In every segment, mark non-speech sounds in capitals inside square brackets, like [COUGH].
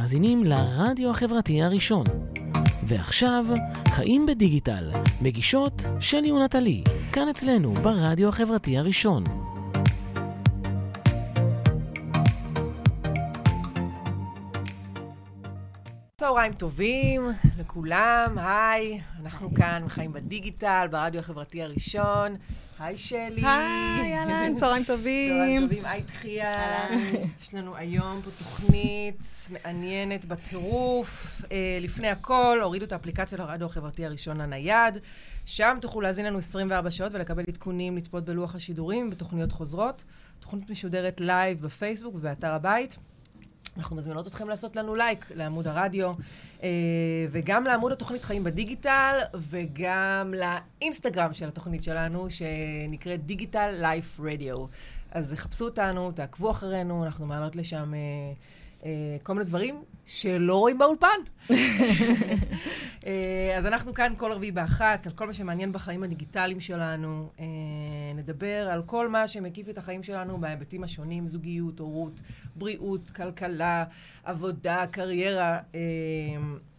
מאזינים לרדיו החברתי הראשון. ועכשיו, חיים בדיגיטל, מגישות שלי ונטלי, כאן אצלנו ברדיו החברתי הראשון. צהריים טובים לכולם, היי, אנחנו כאן חיים בדיגיטל, ברדיו החברתי הראשון. היי שלי. היי, אהלן, צהריים טובים. צהריים טובים, היי תחיה. יש לנו היום פה תוכנית מעניינת בטירוף. אה, לפני הכל, הורידו את האפליקציה לרדיו החברתי הראשון לנייד. שם תוכלו להאזין לנו 24 שעות ולקבל עדכונים, לצפות בלוח השידורים בתוכניות חוזרות. תוכנית משודרת live בפייסבוק ובאתר הבית. אנחנו מזמינות אתכם לעשות לנו לייק לעמוד הרדיו, אה, וגם לעמוד התוכנית חיים בדיגיטל, וגם לאינסטגרם של התוכנית שלנו, שנקראת Digital Life Radio. אז חפשו אותנו, תעקבו אחרינו, אנחנו מעלות לשם אה, אה, כל מיני דברים שלא רואים באולפן. אה, אז אנחנו כאן כל רביעי באחת, על כל מה שמעניין בחיים הדיגיטליים שלנו. אה, נדבר על כל מה שמקיף את החיים שלנו בהיבטים השונים, זוגיות, הורות, בריאות, כלכלה, עבודה, קריירה אה,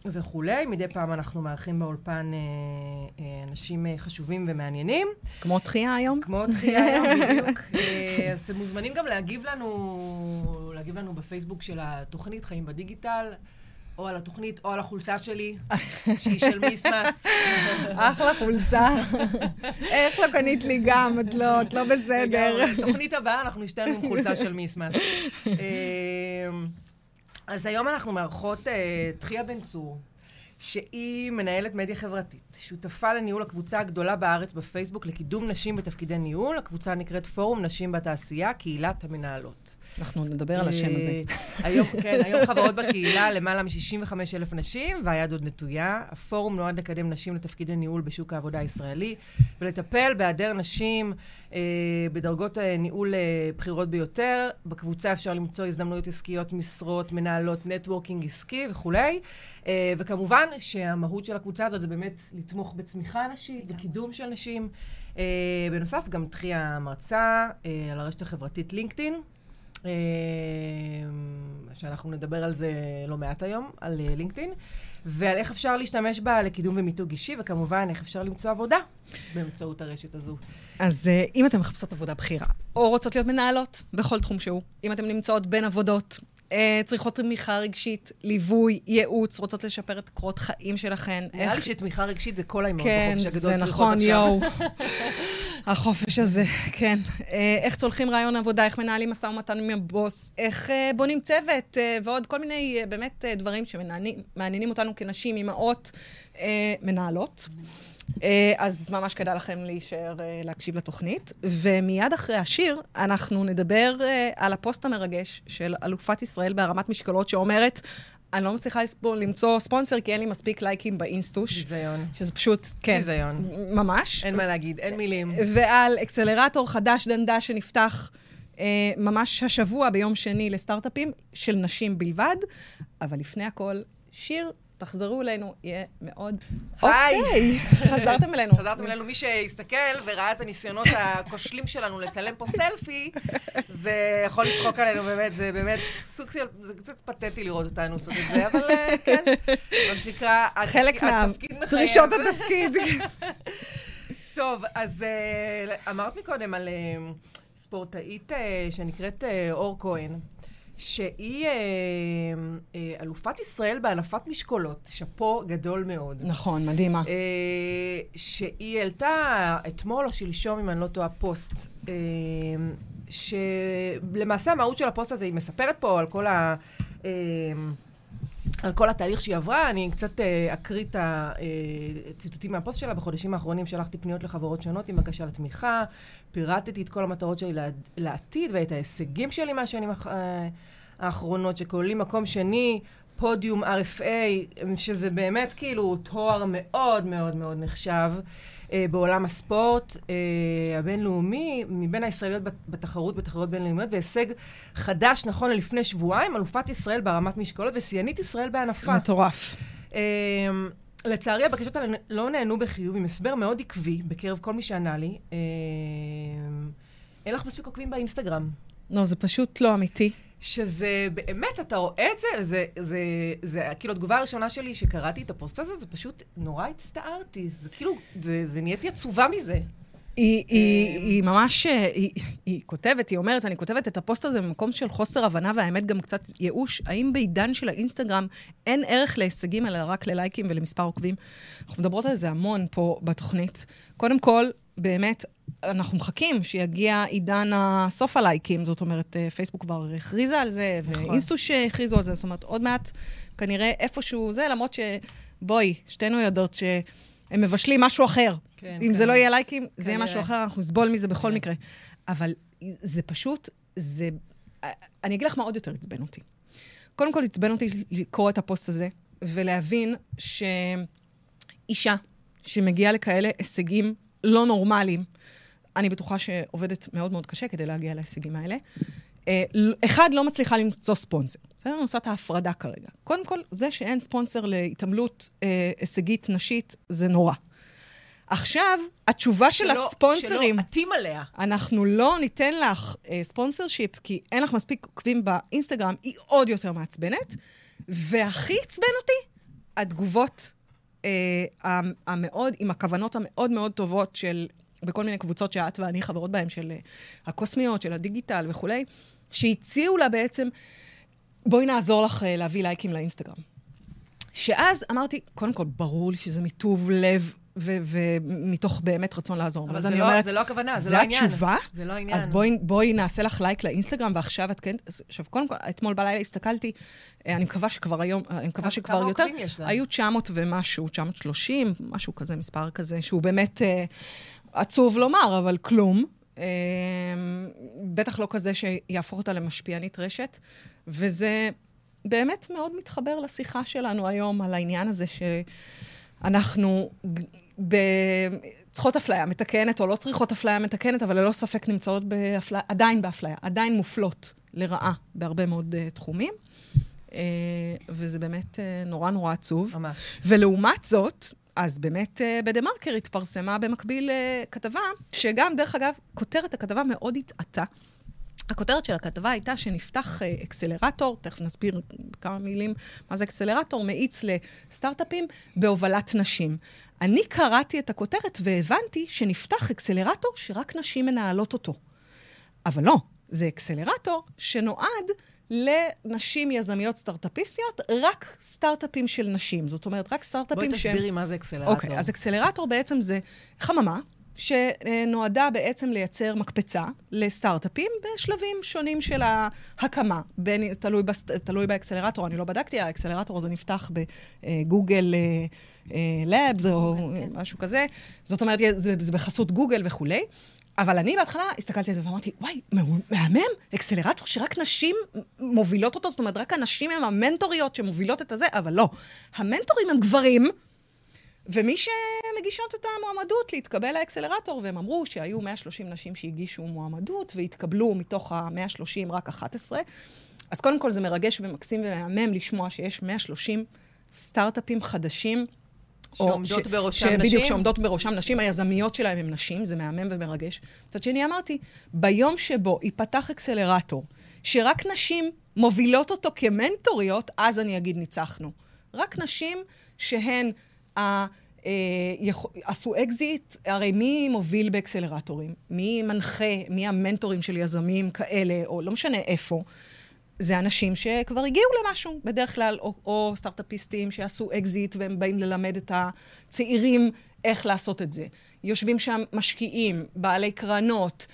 וכולי. מדי פעם אנחנו מארחים באולפן אנשים חשובים ומעניינים. כמו תחייה היום. כמו תחייה היום, [LAUGHS] בדיוק. אז אתם מוזמנים גם להגיב לנו, להגיב לנו בפייסבוק של התוכנית חיים בדיגיטל. או על התוכנית או על החולצה שלי, [LAUGHS] שהיא של מיסמס. אחלה חולצה. איך לא קנית לי גם? את לא, את לא בסדר. תוכנית הבאה, אנחנו נשתנו עם חולצה של מיסמס. [LAUGHS] אמ, אז היום אנחנו מארחות תחיה בן צור. שהיא מנהלת מדיה חברתית, שותפה לניהול הקבוצה הגדולה בארץ בפייסבוק לקידום נשים בתפקידי ניהול. הקבוצה נקראת פורום נשים בתעשייה, קהילת המנהלות. אנחנו נדבר על השם הזה. היום, כן, היום חברות בקהילה למעלה מ-65 אלף נשים, והיד עוד נטויה. הפורום נועד לקדם נשים לתפקידי ניהול בשוק העבודה הישראלי, ולטפל בהיעדר נשים אה, בדרגות ניהול אה, בכירות ביותר. בקבוצה אפשר למצוא הזדמנויות עסקיות, משרות, מנהלות, נטוורקינג עסקי וכולי. אה, וכמובן שהמהות של הקבוצה הזאת זה באמת לתמוך בצמיחה נשית, וקידום של נשים. אה, בנוסף, גם תחייה מרצה אה, על הרשת החברתית לינקדאין. אה, שאנחנו נדבר על זה לא מעט היום, על אה, לינקדאין, ועל איך אפשר להשתמש בה לקידום ומיתוג אישי, וכמובן איך אפשר למצוא עבודה באמצעות הרשת הזו. אז אה, אם אתן מחפשות עבודה בכירה, או רוצות להיות מנהלות בכל תחום שהוא, אם אתן נמצאות בין עבודות, צריכות תמיכה רגשית, ליווי, ייעוץ, רוצות לשפר את קורות חיים שלכן. נראה לי שתמיכה רגשית זה כל האימהות כן, בחופש הגדול צריכות נכון, יואו. [LAUGHS] החופש הזה, כן. אה, איך צולחים רעיון עבודה, איך מנהלים משא ומתן עם הבוס, איך אה, בונים צוות, אה, ועוד כל מיני באמת דברים שמעניינים אותנו כנשים, אימהות, מנהלות. אז ממש כדאי לכם להישאר, להקשיב לתוכנית. ומיד אחרי השיר, אנחנו נדבר על הפוסט המרגש של אלופת ישראל בהרמת משקולות, שאומרת, אני לא מצליחה למצוא ספונסר, כי אין לי מספיק לייקים באינסטוש. ביזיון. שזה פשוט, כן. ביזיון. ממש. אין מה להגיד, אין מילים. ועל אקסלרטור חדש דנדה שנפתח אה, ממש השבוע ביום שני לסטארט-אפים של נשים בלבד. אבל לפני הכל, שיר תחזרו אלינו, יהיה מאוד... היי! אוקיי, חזרתם אלינו. חזרתם אלינו. מי שהסתכל וראה את הניסיונות הכושלים שלנו לצלם פה סלפי, זה יכול לצחוק עלינו באמת, זה באמת סוג של... זה קצת פתטי לראות אותנו עושות את זה, אבל אה, כן, מה שנקרא, חלק מהדרישות התפקיד. טוב, אז אה, אמרת מקודם על אה, ספורטאית שנקראת אור כהן. שהיא אה, אה, אלופת ישראל בהנפת משקולות, שאפו גדול מאוד. נכון, מדהימה. אה, שהיא העלתה אתמול או שלשום, אם אני לא טועה, פוסט, אה, שלמעשה המהות של הפוסט הזה, היא מספרת פה על כל ה... אה, על כל התהליך שהיא עברה, אני קצת אה, אקריא את הציטוטים אה, מהפוסט שלה. בחודשים האחרונים שלחתי פניות לחברות שונות עם בקשה לתמיכה, פירטתי את כל המטרות שלי לעתיד ואת ההישגים שלי מהשנים אה, האחרונות, שכוללים מקום שני, פודיום RFA, שזה באמת כאילו תואר מאוד מאוד מאוד נחשב. אה, בעולם הספורט אה, הבינלאומי, מבין הישראליות בתחרות, בתחרויות בינלאומיות, והישג חדש, נכון ללפני שבועיים, אלופת ישראל בהרמת משקולות ושיאנית ישראל בענפה. מטורף. אה, לצערי, הבקשות האלה לא נענו בחיוב, עם הסבר מאוד עקבי בקרב כל מי שענה לי. אה, אין לך מספיק עוקבים באינסטגרם. לא, זה פשוט לא אמיתי. שזה באמת, אתה רואה את זה, זה, זה, זה, כאילו, התגובה הראשונה שלי שקראתי את הפוסט הזה, זה פשוט נורא הצטערתי. זה כאילו, זה, זה נהייתי עצובה מזה. היא, היא, היא ממש, היא, היא כותבת, היא אומרת, אני כותבת את הפוסט הזה במקום של חוסר הבנה, והאמת גם קצת ייאוש. האם בעידן של האינסטגרם אין ערך להישגים, אלא רק ללייקים ולמספר עוקבים? אנחנו מדברות על זה המון פה בתוכנית. קודם כל, באמת, אנחנו מחכים שיגיע עידן הסוף הלייקים, זאת אומרת, פייסבוק כבר הכריזה על זה, נכון. ואינסטוש הכריזו על זה, זאת אומרת, עוד מעט כנראה איפשהו זה, למרות שבואי, שתינו יודעות שהם מבשלים משהו אחר. כן, אם כן. זה לא יהיה לייקים, כנראה. זה יהיה משהו אחר, אנחנו נסבול מזה בכל כן. מקרה. אבל זה פשוט, זה... אני אגיד לך מה עוד יותר עצבן אותי. קודם כל, עצבן אותי לקרוא את הפוסט הזה, ולהבין שאישה שמגיעה לכאלה הישגים לא נורמליים, אני בטוחה שעובדת מאוד מאוד קשה כדי להגיע להישגים האלה. אה, אחד, לא מצליחה למצוא ספונסר. בסדר? אני עושה את ההפרדה כרגע. קודם כל, זה שאין ספונסר להתעמלות אה, הישגית נשית, זה נורא. עכשיו, התשובה שלא, של הספונסרים... שלא עטים עליה. אנחנו לא ניתן לך אה, ספונסר שיפ, כי אין לך מספיק עוקבים באינסטגרם, היא עוד יותר מעצבנת. והכי עצבן אותי, התגובות אה, המאוד, עם הכוונות המאוד מאוד טובות של, בכל מיני קבוצות שאת ואני חברות בהן, של אה, הקוסמיות, של הדיגיטל וכולי, שהציעו לה בעצם, בואי נעזור לך אה, להביא לייקים לאינסטגרם. שאז אמרתי, קודם כל, ברור לי שזה מטוב לב ומתוך באמת רצון לעזור. אבל זה לא, אומרת, זה לא הכוונה, זה לא העניין. זה התשובה? זה לא העניין. אז בואי, בואי נעשה לך לייק לאינסטגרם, ועכשיו את כן... עכשיו, קודם כל, אתמול בלילה הסתכלתי, אה, אני מקווה שכבר היום, אה, אני מקווה שכבר יותר... היו 900 ומשהו, 930, משהו כזה, מספר כזה, שהוא באמת אה, עצוב לומר, אבל כלום. בטח לא כזה שיהפוך אותה למשפיענית רשת, וזה באמת מאוד מתחבר לשיחה שלנו היום על העניין הזה שאנחנו ב... צריכות אפליה מתקנת או לא צריכות אפליה מתקנת, אבל ללא ספק נמצאות באפליה, עדיין באפליה, עדיין מופלות לרעה בהרבה מאוד uh, תחומים. Uh, וזה באמת uh, נורא נורא עצוב. ממש. ולעומת זאת, אז באמת uh, בדה-מרקר התפרסמה במקביל uh, כתבה, שגם, דרך אגב, כותרת הכתבה מאוד התעתה. הכותרת של הכתבה הייתה שנפתח uh, אקסלרטור, תכף נסביר כמה מילים מה זה אקסלרטור, מאיץ לסטארט-אפים בהובלת נשים. אני קראתי את הכותרת והבנתי שנפתח אקסלרטור שרק נשים מנהלות אותו. אבל לא, זה אקסלרטור שנועד לנשים יזמיות סטארט-אפיסטיות, רק סטארט-אפים של נשים. זאת אומרת, רק סטארט-אפים ש... בואי תסבירי מה זה אקסלרטור. אוקיי, okay, אז אקסלרטור בעצם זה חממה שנועדה בעצם לייצר מקפצה לסטארט-אפים בשלבים שונים של ההקמה. בין, תלוי, בס, תלוי באקסלרטור, אני לא בדקתי, האקסלרטור הזה נפתח בגוגל לאבס אה, או כן. משהו כזה. זאת אומרת, זה, זה בחסות גוגל וכולי. אבל אני בהתחלה הסתכלתי על זה ואמרתי, וואי, מהמם, אקסלרטור שרק נשים מובילות אותו, זאת אומרת, רק הנשים הן המנטוריות שמובילות את הזה, אבל לא. המנטורים הם גברים, ומי שמגישות את המועמדות להתקבל לאקסלרטור, והם אמרו שהיו 130 נשים שהגישו מועמדות, והתקבלו מתוך ה-130 רק 11. אז קודם כל זה מרגש ומקסים ומהמם לשמוע שיש 130 סטארט-אפים חדשים. שעומדות ש- בראשם ש- נשים? בדיוק, שעומדות בראשם נשים. היזמיות שלהם הם נשים, זה מהמם ומרגש. מצד שני, אמרתי, ביום שבו ייפתח אקסלרטור, שרק נשים מובילות אותו כמנטוריות, אז אני אגיד ניצחנו. רק נשים שהן ה... אה, עשו אקזיט, הרי מי מוביל באקסלרטורים? מי מנחה? מי המנטורים של יזמים כאלה, או לא משנה איפה? זה אנשים שכבר הגיעו למשהו, בדרך כלל, או, או סטארט-אפיסטים שעשו אקזיט והם באים ללמד את הצעירים איך לעשות את זה. יושבים שם משקיעים, בעלי קרנות,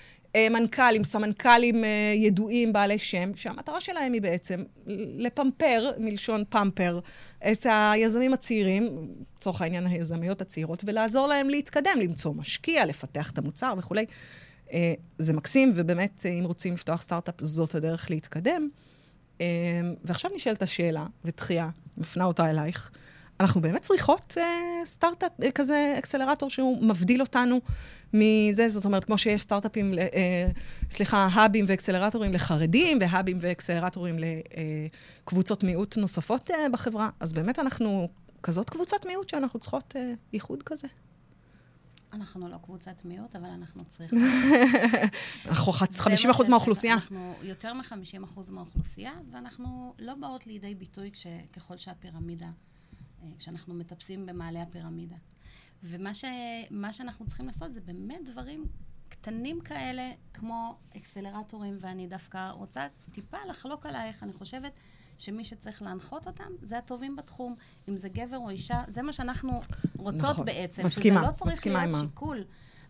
מנכ"לים, סמנכ"לים אה, ידועים, בעלי שם, שהמטרה שלהם היא בעצם לפמפר, מלשון פמפר, את היזמים הצעירים, לצורך העניין היזמיות הצעירות, ולעזור להם להתקדם, למצוא משקיע, לפתח את המוצר וכולי. אה, זה מקסים, ובאמת, אם רוצים לפתוח סטארט-אפ, זאת הדרך להתקדם. ועכשיו נשאלת השאלה, ותחייה, מפנה אותה אלייך. אנחנו באמת צריכות uh, סטארט-אפ, uh, כזה אקסלרטור שהוא מבדיל אותנו מזה, זאת אומרת, כמו שיש סטארט-אפים, uh, סליחה, האבים ואקסלרטורים לחרדים, והאבים ואקסלרטורים לקבוצות uh, מיעוט נוספות uh, בחברה, אז באמת אנחנו כזאת קבוצת מיעוט שאנחנו צריכות uh, ייחוד כזה. אנחנו לא קבוצת מיעוט, אבל אנחנו צריכים. [LAUGHS] אנחנו חצ- זה 50 מה אחוז שיש מהאוכלוסייה. לנו. אנחנו יותר מ-50 אחוז מהאוכלוסייה, ואנחנו לא באות לידי ביטוי ככל שהפירמידה, אה, כשאנחנו מטפסים במעלה הפירמידה. ומה ש, שאנחנו צריכים לעשות זה באמת דברים קטנים כאלה, כמו אקסלרטורים, ואני דווקא רוצה טיפה לחלוק עלייך. אני חושבת שמי שצריך להנחות אותם זה הטובים בתחום. אם זה גבר או אישה, זה מה שאנחנו רוצות נכון. בעצם. מסכימה, שזה לא צריך להיות עם ה- שיקול.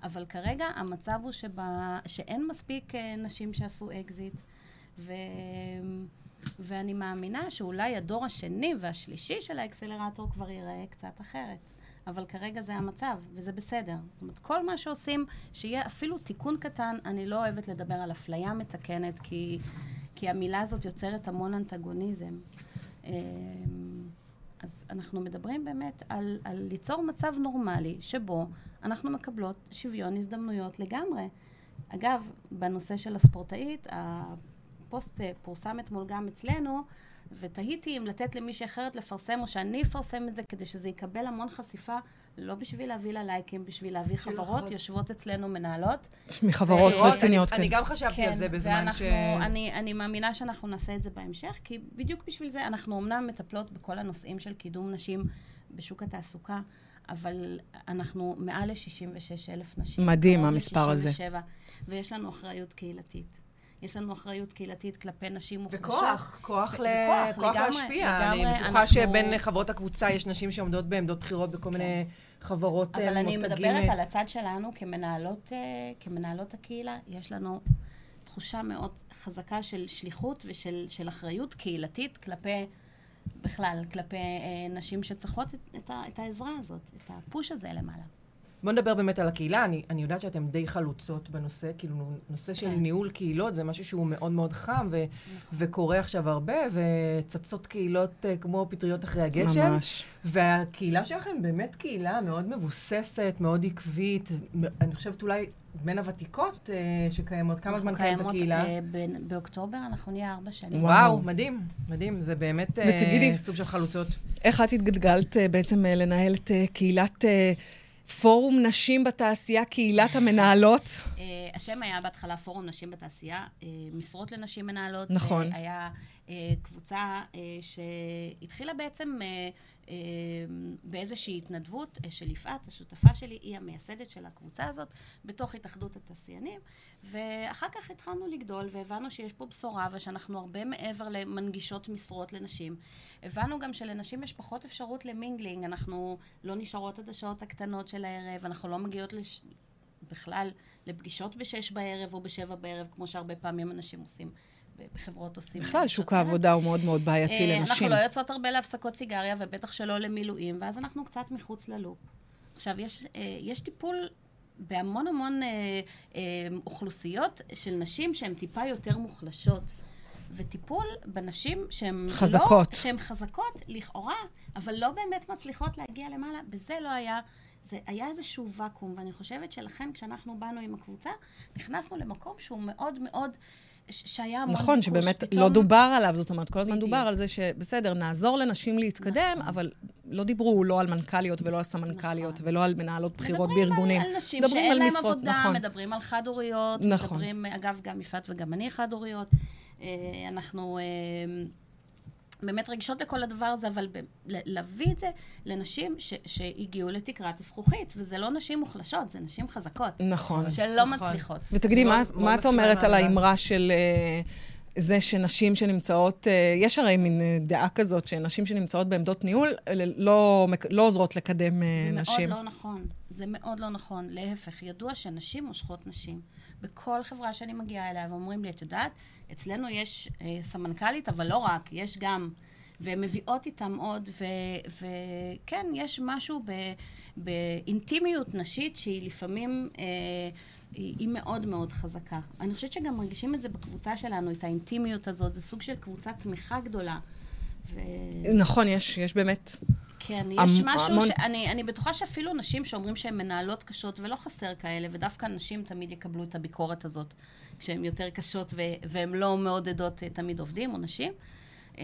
אבל כרגע המצב הוא שבה, שאין מספיק אה, נשים שעשו אקזיט, ו... ואני מאמינה שאולי הדור השני והשלישי של האקסלרטור כבר ייראה קצת אחרת. אבל כרגע זה המצב, וזה בסדר. זאת אומרת, כל מה שעושים, שיהיה אפילו תיקון קטן, אני לא אוהבת לדבר על אפליה מתקנת, כי, כי המילה הזאת יוצרת המון אנטגוניזם. אמ, אז אנחנו מדברים באמת על, על ליצור מצב נורמלי, שבו אנחנו מקבלות שוויון הזדמנויות לגמרי. אגב, בנושא של הספורטאית, הפוסט אה, פורסם אתמול גם אצלנו, ותהיתי אם לתת למישהי אחרת לפרסם, או שאני אפרסם את זה כדי שזה יקבל המון חשיפה, לא בשביל להביא לה לייקים, בשביל להביא בשביל חברות, לחוות. יושבות אצלנו מנהלות. מחברות אה, רציניות, אני, אני כן. גם חשבתי על זה בזמן ואנחנו, ש... אני, אני מאמינה שאנחנו נעשה את זה בהמשך, כי בדיוק בשביל זה אנחנו אמנם מטפלות בכל הנושאים של קידום נשים בשוק התעסוקה, אבל אנחנו מעל ל-66 אלף נשים. מדהים, המספר הזה. ל-67, ויש לנו אחריות קהילתית. יש לנו אחריות קהילתית כלפי נשים מוחלשות. וכוח, כוח, ו- ל... וכוח, כוח לגמרי, להשפיע. אני לגמרי, בטוחה אנחנו- שבין חברות הקבוצה יש נשים שעומדות בעמדות בכירות בכל מיני חברות אה, אבל אני מותגים, מדברת אה, על הצד שלנו כמנהלות, אה, כמנהלות הקהילה. יש לנו תחושה מאוד חזקה של שליחות ושל של אחריות קהילתית כלפי, בכלל, כלפי אה, נשים שצריכות את, את, את העזרה הזאת, את הפוש הזה למעלה. בוא נדבר באמת על הקהילה. אני, אני יודעת שאתן די חלוצות בנושא, כאילו נושא של כן. ניהול קהילות זה משהו שהוא מאוד מאוד חם ו, וקורה עכשיו הרבה, וצצות קהילות אה, כמו פטריות אחרי הגשם. ממש. והקהילה שלכם באמת קהילה מאוד מבוססת, מאוד עקבית. אני חושבת אולי בין הוותיקות אה, שקיימות. כמה זמן קיימת הקהילה? אה, ב- באוקטובר אנחנו נהיה ארבע שנים. וואו. מדהים, מדהים. זה באמת ותגידי- סוג של חלוצות. איך את התגלגלת אה, בעצם אה, לנהל את אה, קהילת אה, פורום נשים בתעשייה, קהילת המנהלות? אה, השם היה בהתחלה פורום נשים בתעשייה, אה, משרות לנשים מנהלות. נכון. זה היה אה, קבוצה אה, שהתחילה בעצם אה, אה, באיזושהי התנדבות של יפעת, השותפה שלי, היא המייסדת של הקבוצה הזאת, בתוך התאחדות התעשיינים. ואחר כך התחלנו לגדול, והבנו שיש פה בשורה, ושאנחנו הרבה מעבר למנגישות משרות לנשים. הבנו גם שלנשים יש פחות אפשרות למינגלינג, אנחנו לא נשארות עד השעות הקטנות של הערב, אנחנו לא מגיעות לש... בכלל לפגישות בשש בערב או בשבע בערב, כמו שהרבה פעמים אנשים עושים, בחברות עושים. בכלל, שוק. העבודה הוא מאוד מאוד בעייתי אה, לנשים. אנחנו לא יוצאות הרבה להפסקות סיגריה, ובטח שלא למילואים, ואז אנחנו קצת מחוץ ללופ. עכשיו, יש, אה, יש טיפול בהמון המון אה, אוכלוסיות של נשים שהן טיפה יותר מוחלשות. וטיפול בנשים שהן חזקות. לא, שהן חזקות לכאורה, אבל לא באמת מצליחות להגיע למעלה, בזה לא היה, זה היה איזשהו ואקום, ואני חושבת שלכן כשאנחנו באנו עם הקבוצה, נכנסנו למקום שהוא מאוד מאוד, שהיה המון נכון, ביקוש. שבאמת פתאום- לא דובר עליו, זאת אומרת, כל הזמן בדיוק. דובר על זה שבסדר, נעזור לנשים להתקדם, נכון. אבל לא דיברו לא על מנכ"ליות ולא על סמנכ"ליות נכון. ולא על מנהלות בכירות מדברים בארגונים. על, על נשים מדברים שאין על להם משרות, עבודה, נכון. מדברים על חד-הוריות, נכון. מדברים, אגב, גם יפעת וגם אני חד-הוריות. אה, אנחנו אה, באמת רגישות לכל הדבר הזה, אבל ב- ל- להביא את זה לנשים ש- שהגיעו לתקרת הזכוכית, וזה לא נשים מוחלשות, זה נשים חזקות, נכון. שלא נכון. מצליחות. ותגידי, מאוד- מה, מאוד מה את אומרת על. האמרה של אה, זה שנשים שנמצאות, אה, יש הרי מין אה, דעה כזאת, שנשים שנמצאות בעמדות ניהול אה, לא, לא עוזרות לקדם אה, זה נשים. מאוד לא נכון. זה מאוד לא נכון. להפך, ידוע שנשים מושכות נשים. בכל חברה שאני מגיעה אליה, ואומרים לי, את יודעת, אצלנו יש אה, סמנכ"לית, אבל לא רק, יש גם... והן מביאות איתם עוד, ו- וכן, יש משהו ב- באינטימיות נשית שהיא לפעמים, אה, היא, היא מאוד מאוד חזקה. אני חושבת שגם מרגישים את זה בקבוצה שלנו, את האינטימיות הזאת, זה סוג של קבוצת תמיכה גדולה. ו... נכון, יש, יש באמת... כן, יש המ- משהו המון- שאני אני בטוחה שאפילו נשים שאומרים שהן מנהלות קשות, ולא חסר כאלה, ודווקא נשים תמיד יקבלו את הביקורת הזאת, כשהן יותר קשות ו- והן לא מעודדות אה, תמיד עובדים או נשים. Uh,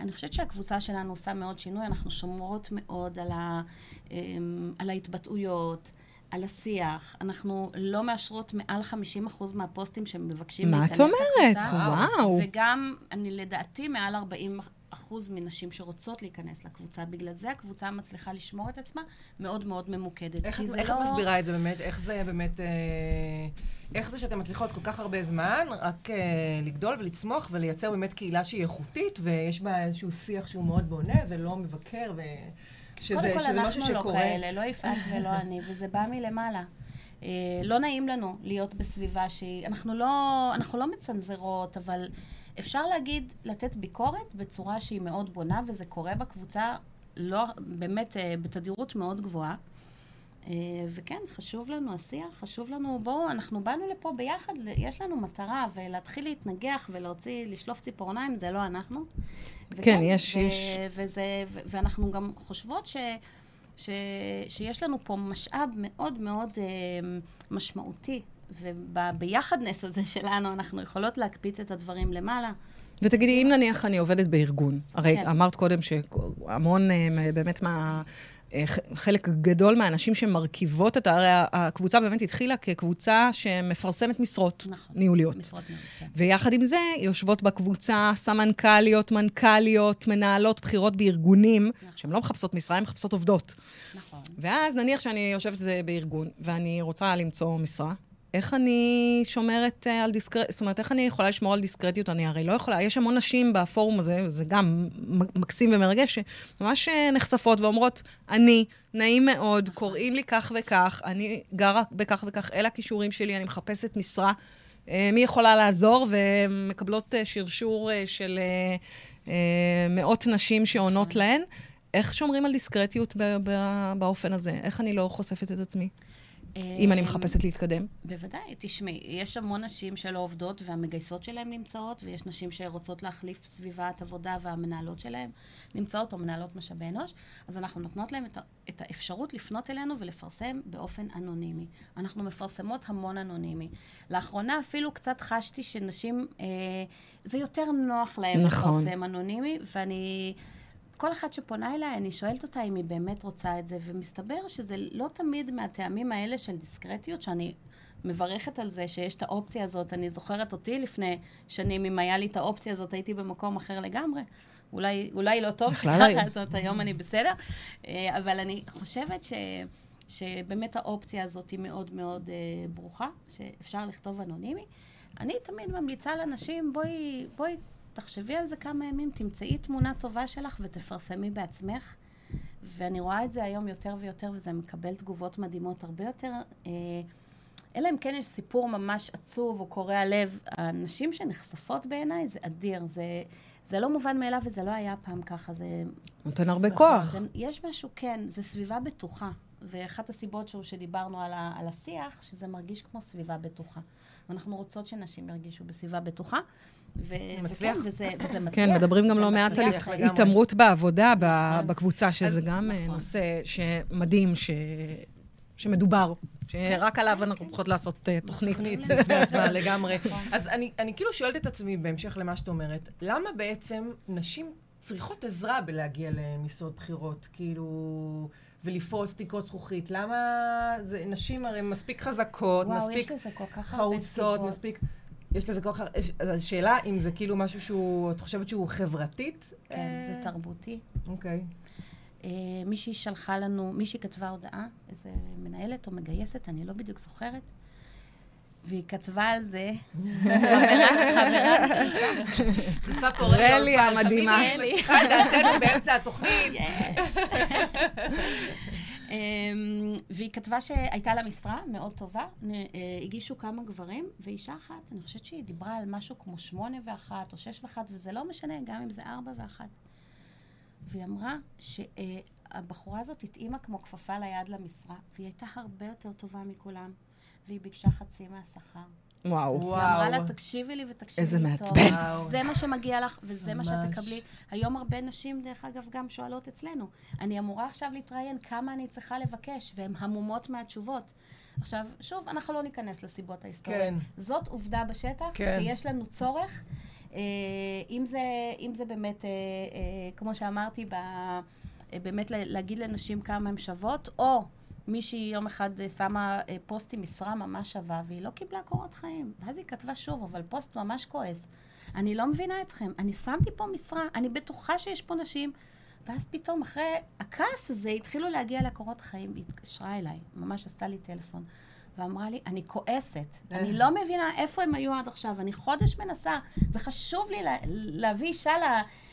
אני חושבת שהקבוצה שלנו עושה מאוד שינוי, אנחנו שומרות מאוד על, ה, um, על ההתבטאויות, על השיח. אנחנו לא מאשרות מעל 50% מהפוסטים שמבקשים מה להיכנס את אומרת? לקבוצה. וואו. וגם, אני לדעתי, מעל 40 אחוז מנשים שרוצות להיכנס לקבוצה. בגלל זה הקבוצה מצליחה לשמור את עצמה מאוד מאוד ממוקדת. איך, את, איך לא... את מסבירה את זה באמת? איך זה באמת... אה, איך זה שאתן מצליחות כל כך הרבה זמן רק אה, לגדול ולצמוח ולייצר באמת קהילה שהיא איכותית ויש בה איזשהו שיח שהוא מאוד בונה ולא מבקר ו... שזה, קודם כל, שזה אנחנו משהו לא שקורה. כאלה, לא יפעת ולא [LAUGHS] אני, וזה בא מלמעלה. אה, לא נעים לנו להיות בסביבה שהיא... אנחנו לא, אנחנו לא מצנזרות, אבל אפשר להגיד, לתת ביקורת בצורה שהיא מאוד בונה, וזה קורה בקבוצה, לא, באמת, אה, בתדירות מאוד גבוהה. אה, וכן, חשוב לנו השיח, חשוב לנו, בואו, אנחנו באנו לפה ביחד, יש לנו מטרה, ולהתחיל להתנגח ולהוציא, לשלוף ציפורניים, זה לא אנחנו. כן, יש- ו- יש- וזה, ו- ואנחנו גם חושבות ש, ש, שיש לנו פה משאב מאוד מאוד אה, משמעותי, וביחדנס הזה שלנו אנחנו יכולות להקפיץ את הדברים למעלה. ותגידי, אם נניח אני עובדת בארגון, הרי כן. אמרת קודם שהמון אה, באמת מה... אה, חלק גדול מהאנשים שמרכיבות את, הרי הקבוצה באמת התחילה כקבוצה שמפרסמת משרות נכון. ניהוליות. משרות ניהול, כן. ויחד עם זה, יושבות בקבוצה סמנכ"ליות, מנכ"ליות, מנהלות בכירות בארגונים, שהן לא מחפשות משרה, הן מחפשות עובדות. נכון. ואז נניח שאני יושבת אה, בארגון, ואני רוצה למצוא משרה, איך אני שומרת אה, על דיסקרטיות, זאת אומרת, איך אני יכולה לשמור על דיסקרטיות? אני הרי לא יכולה, יש המון נשים בפורום הזה, זה גם מקסים ומרגש, שממש אה, נחשפות ואומרות, אני, נעים מאוד, קוראים לי כך וכך, אני גרה בכך וכך, אלה הכישורים שלי, אני מחפשת משרה. אה, מי יכולה לעזור? ומקבלות שרשור של מאות נשים שעונות להן. איך שומרים על דיסקרטיות באופן הזה? איך אני לא חושפת את עצמי, אם אני מחפשת להתקדם? בוודאי, תשמעי, יש המון נשים שלא עובדות והמגייסות שלהן נמצאות, ויש נשים שרוצות להחליף סביבת עבודה והמנהלות שלהן נמצאות, או מנהלות משאבי אנוש, אז אנחנו נותנות להן את, את האפשרות לפנות אלינו ולפרסם באופן אנונימי. אנחנו מפרסמות המון אנונימי. לאחרונה אפילו קצת חשתי שנשים, אה, זה יותר נוח להן נכון. לפרסם אנונימי, ואני... כל אחת שפונה אליי, אני שואלת אותה אם היא באמת רוצה את זה, ומסתבר שזה לא תמיד מהטעמים האלה של דיסקרטיות, שאני מברכת על זה שיש את האופציה הזאת. אני זוכרת אותי לפני שנים, אם היה לי את האופציה הזאת, הייתי במקום אחר לגמרי. אולי, אולי לא טוב בכלל שככה, לא. זאת היום אני בסדר. אה, אבל אני חושבת ש... שבאמת האופציה הזאת היא מאוד מאוד אה, ברוכה, שאפשר לכתוב אנונימי. אני תמיד ממליצה לאנשים, בואי, בואי תחשבי על זה כמה ימים, תמצאי תמונה טובה שלך ותפרסמי בעצמך. ואני רואה את זה היום יותר ויותר, וזה מקבל תגובות מדהימות הרבה יותר. אה, אלא אם כן יש סיפור ממש עצוב או קורע לב. הנשים שנחשפות בעיניי זה אדיר. זה, זה לא מובן מאליו וזה לא היה פעם ככה. זה, נותן הרבה כוח. זה, יש משהו, כן, זה סביבה בטוחה. ואחת הסיבות שהוא שדיברנו על, ה, על השיח, שזה מרגיש כמו סביבה בטוחה. ואנחנו רוצות שנשים ירגישו בסביבה בטוחה. ו- מצליח. וכן, וזה, וזה מצליח. כן, מדברים גם לא מעט על. התעמרות בעבודה נכון. בקבוצה, שזה אז- גם אה, נכון. נושא שמדהים, ש- שמדובר, שרק עליו אנחנו צריכות לעשות אה, תוכנית. תוכנית בפני עצמה [LAUGHS] לגמרי. אז אני, אני כאילו שואלת את עצמי, בהמשך למה שאת אומרת, למה בעצם נשים צריכות עזרה בלהגיע למשרות בכירות, כאילו, ולפרוץ תקרות זכוכית? למה זה, נשים הרי מספיק חזקות, וואו, מספיק יש לזה כל כך הרבה חרוצות, סיבות. מספיק... יש לזה אז השאלה אם זה כאילו משהו שהוא, את חושבת שהוא חברתית? כן, אה, זה תרבותי. אוקיי. אה, מישהי שלחה לנו, מישהי כתבה הודעה, איזה מנהלת או מגייסת, אני לא בדיוק זוכרת, והיא כתבה על זה, חברה, חברה, נכנסה פה רלי לאולפן, המדהימה. את דעתנו באמצע התוכנית. [LAUGHS] אמ, והיא כתבה שהייתה לה משרה מאוד טובה, אה, הגישו כמה גברים, ואישה אחת, אני חושבת שהיא דיברה על משהו כמו שמונה ואחת או שש ואחת, וזה לא משנה, גם אם זה ארבע ואחת. והיא אמרה שהבחורה הזאת התאימה כמו כפפה ליד למשרה, והיא הייתה הרבה יותר טובה מכולם, והיא ביקשה חצי מהשכר. וואו. וואו. היא אמרה לה, תקשיבי לי ותקשיבי איזה לי מעצבן. טוב. וואו. זה מה שמגיע לך, וזה מה שאת ממש. תקבלי. היום הרבה נשים, דרך אגב, גם שואלות אצלנו, אני אמורה עכשיו להתראיין כמה אני צריכה לבקש, והן המומות מהתשובות. עכשיו, שוב, אנחנו לא ניכנס לסיבות ההיסטוריות. כן. זאת עובדה בשטח, כן. שיש לנו צורך. אה, אם, זה, אם זה באמת, אה, אה, כמו שאמרתי, ב, אה, באמת להגיד לנשים כמה הן שוות, או מישהי יום אחד אה, שמה אה, פוסט עם משרה ממש שווה, והיא לא קיבלה קורות חיים. ואז היא כתבה שוב, אבל פוסט ממש כועס. אני לא מבינה אתכם, אני שמתי פה משרה, אני בטוחה שיש פה נשים. ואז פתאום, אחרי הכעס הזה, התחילו להגיע קורות חיים. היא התקשרה אליי, ממש עשתה לי טלפון. ואמרה לי, אני כועסת, אני לא מבינה איפה הם היו עד עכשיו, אני חודש מנסה, וחשוב לי לה, להביא אישה ל...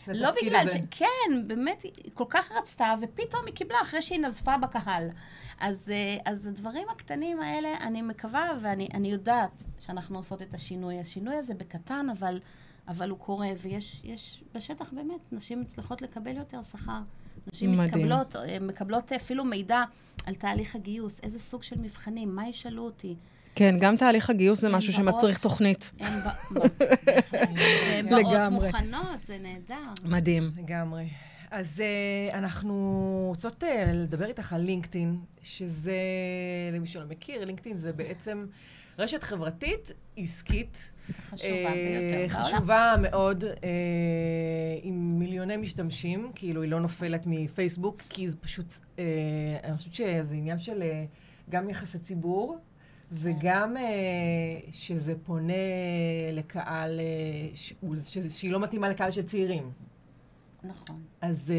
לא בגלל הזה. ש... כן, באמת, היא כל כך רצתה, ופתאום היא קיבלה אחרי שהיא נזפה בקהל. אז, אה, אז הדברים הקטנים האלה, אני מקווה, ואני אני יודעת שאנחנו עושות את השינוי. השינוי הזה בקטן, אבל, אבל הוא קורה, ויש יש בשטח באמת, נשים מצליחות לקבל יותר שכר. נשים מדהים. מתקבלות, אה, מקבלות אפילו מידע על תהליך הגיוס, איזה סוג של מבחנים, מה ישאלו אותי. כן, גם תהליך הגיוס זה משהו באות. שמצריך תוכנית. הן [LAUGHS] באות. מוכנות, זה נהדר. מדהים. לגמרי. אז uh, אנחנו רוצות uh, לדבר איתך על לינקדאין, שזה, למי שלא מכיר, לינקדאין זה בעצם רשת חברתית עסקית. חשובה אה, ביותר בעולם. חשובה מאוד, אה, עם מיליוני משתמשים, כאילו היא לא נופלת מפייסבוק, כי זה פשוט, אה, אני חושבת שזה עניין של גם יחסי ציבור, וגם שזה פונה לקהל, שהיא לא מתאימה לקהל של צעירים. נכון. אז...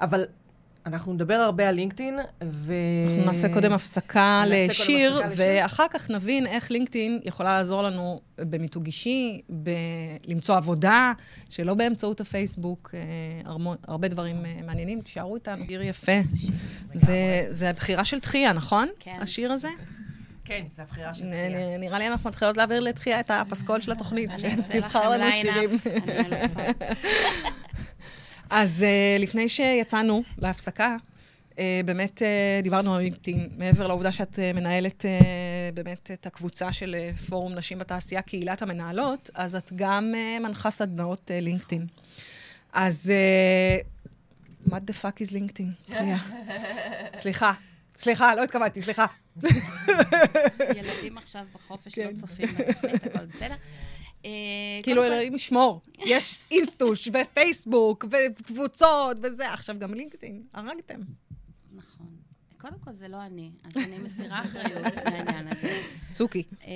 אבל אנחנו נדבר הרבה על לינקדאין, ו... אנחנו נעשה קודם הפסקה נעשה קודם לשיר, הפסקה לשיר. ואחר כך נבין איך לינקדאין יכולה לעזור לנו במיתוג אישי, ב- למצוא עבודה, שלא באמצעות הפייסבוק, אה, הרבה דברים אה, מעניינים. תישארו איתנו, שיר יפה. זה- זה הבחירה של תחייה, נכון? כן. השיר הזה? כן, זו הבחירה של תחייה. נראה לי אנחנו מתחילות להעביר לתחייה את הפסקול של התוכנית, שתבחר לנו שירים. אני אלופה. אז uh, לפני שיצאנו להפסקה, uh, באמת uh, דיברנו על לינקדאין, מעבר לעובדה שאת מנהלת באמת את הקבוצה של פורום נשים בתעשייה, קהילת המנהלות, אז את גם מנחה סדנאות לינקדאין. אז what the fuck is לינקדאין? סליחה, סליחה, לא התכוונתי, סליחה. ילדים עכשיו בחופש כן. לא צופים בתוכנית, הכל בסדר. אה, כאילו, אלוהים ישמור. [LAUGHS] יש אינסטוש ופייסבוק וקבוצות וזה, עכשיו גם לינקדאין, הרגתם. נכון. קודם כל, זה לא אני, אז אני מסירה אחריות [LAUGHS] מהעניין הזה. צוקי. אה,